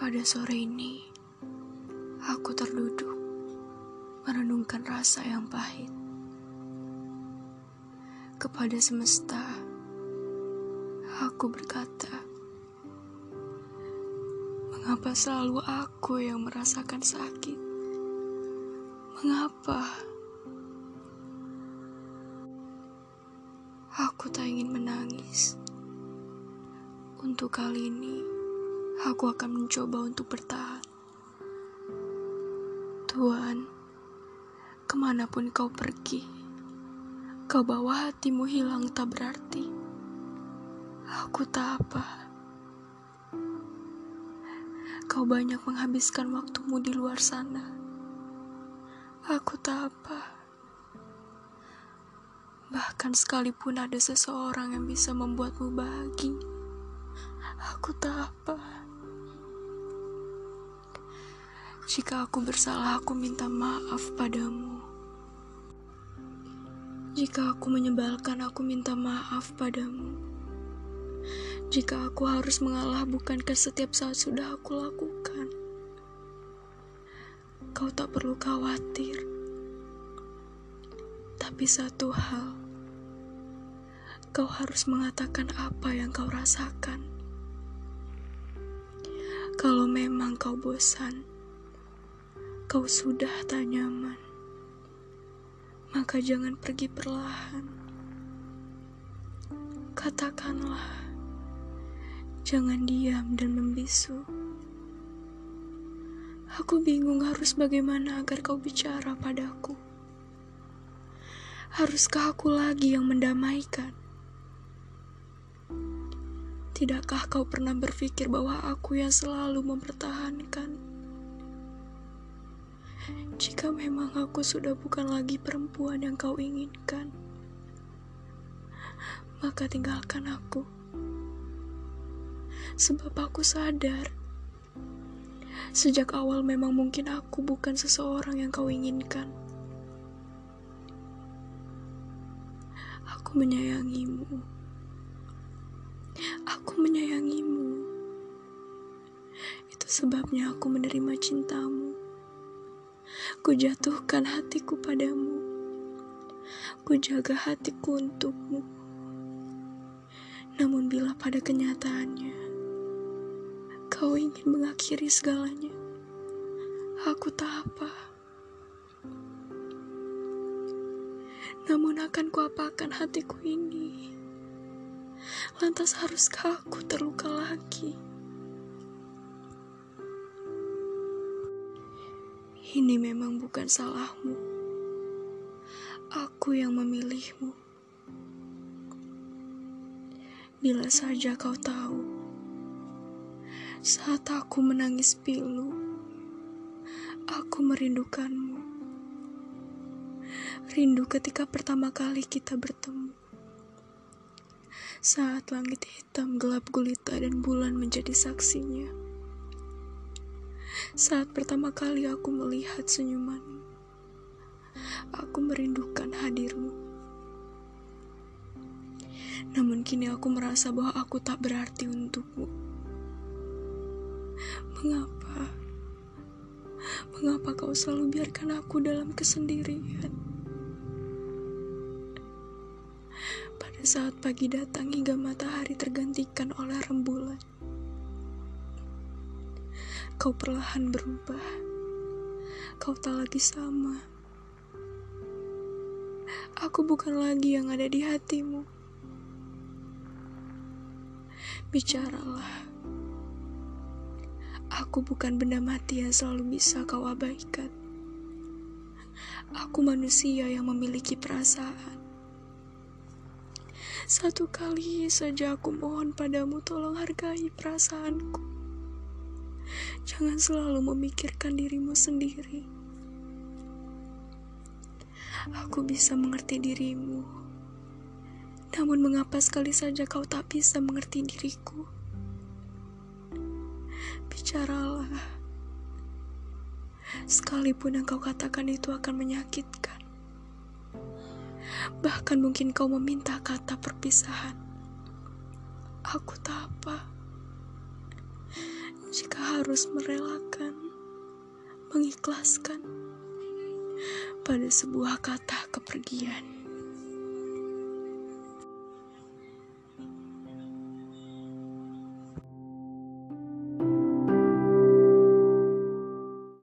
Pada sore ini, aku terduduk merenungkan rasa yang pahit. Kepada semesta, aku berkata, "Mengapa selalu aku yang merasakan sakit? Mengapa aku tak ingin menangis?" Untuk kali ini, aku akan mencoba untuk bertahan. Tuhan, ke mana pun kau pergi, kau bawa hatimu hilang tak berarti. Aku tak apa. Kau banyak menghabiskan waktumu di luar sana. Aku tak apa. Bahkan sekalipun ada seseorang yang bisa membuatmu bahagia Aku tak apa. Jika aku bersalah, aku minta maaf padamu. Jika aku menyebalkan, aku minta maaf padamu. Jika aku harus mengalah, bukankah setiap saat sudah aku lakukan? Kau tak perlu khawatir. Tapi satu hal, kau harus mengatakan apa yang kau rasakan. Kalau memang kau bosan, kau sudah tak nyaman, maka jangan pergi perlahan. Katakanlah, jangan diam dan membisu. Aku bingung harus bagaimana agar kau bicara padaku. Haruskah aku lagi yang mendamaikan? Tidakkah kau pernah berpikir bahwa aku yang selalu mempertahankan? Jika memang aku sudah bukan lagi perempuan yang kau inginkan, maka tinggalkan aku. Sebab aku sadar, sejak awal memang mungkin aku bukan seseorang yang kau inginkan. Aku menyayangimu. Aku menyayangimu. Itu sebabnya aku menerima cintamu. Ku jatuhkan hatiku padamu. Ku jaga hatiku untukmu. Namun bila pada kenyataannya kau ingin mengakhiri segalanya, aku tak apa. Namun akan kuapakan hatiku ini? Lantas haruskah aku terluka lagi? Ini memang bukan salahmu. Aku yang memilihmu. Bila saja kau tahu, saat aku menangis pilu, aku merindukanmu. Rindu ketika pertama kali kita bertemu. Saat langit hitam gelap gulita dan bulan menjadi saksinya. Saat pertama kali aku melihat senyumanmu, aku merindukan hadirmu. Namun kini aku merasa bahwa aku tak berarti untukmu. Mengapa? Mengapa kau selalu biarkan aku dalam kesendirian? saat pagi datang hingga matahari tergantikan oleh rembulan. Kau perlahan berubah. Kau tak lagi sama. Aku bukan lagi yang ada di hatimu. Bicaralah. Aku bukan benda mati yang selalu bisa kau abaikan. Aku manusia yang memiliki perasaan. Satu kali saja aku mohon padamu tolong hargai perasaanku. Jangan selalu memikirkan dirimu sendiri. Aku bisa mengerti dirimu. Namun mengapa sekali saja kau tak bisa mengerti diriku? Bicaralah. Sekalipun yang kau katakan itu akan menyakitkan. Bahkan mungkin kau meminta kata perpisahan. Aku tak apa. Jika harus merelakan, mengikhlaskan pada sebuah kata kepergian.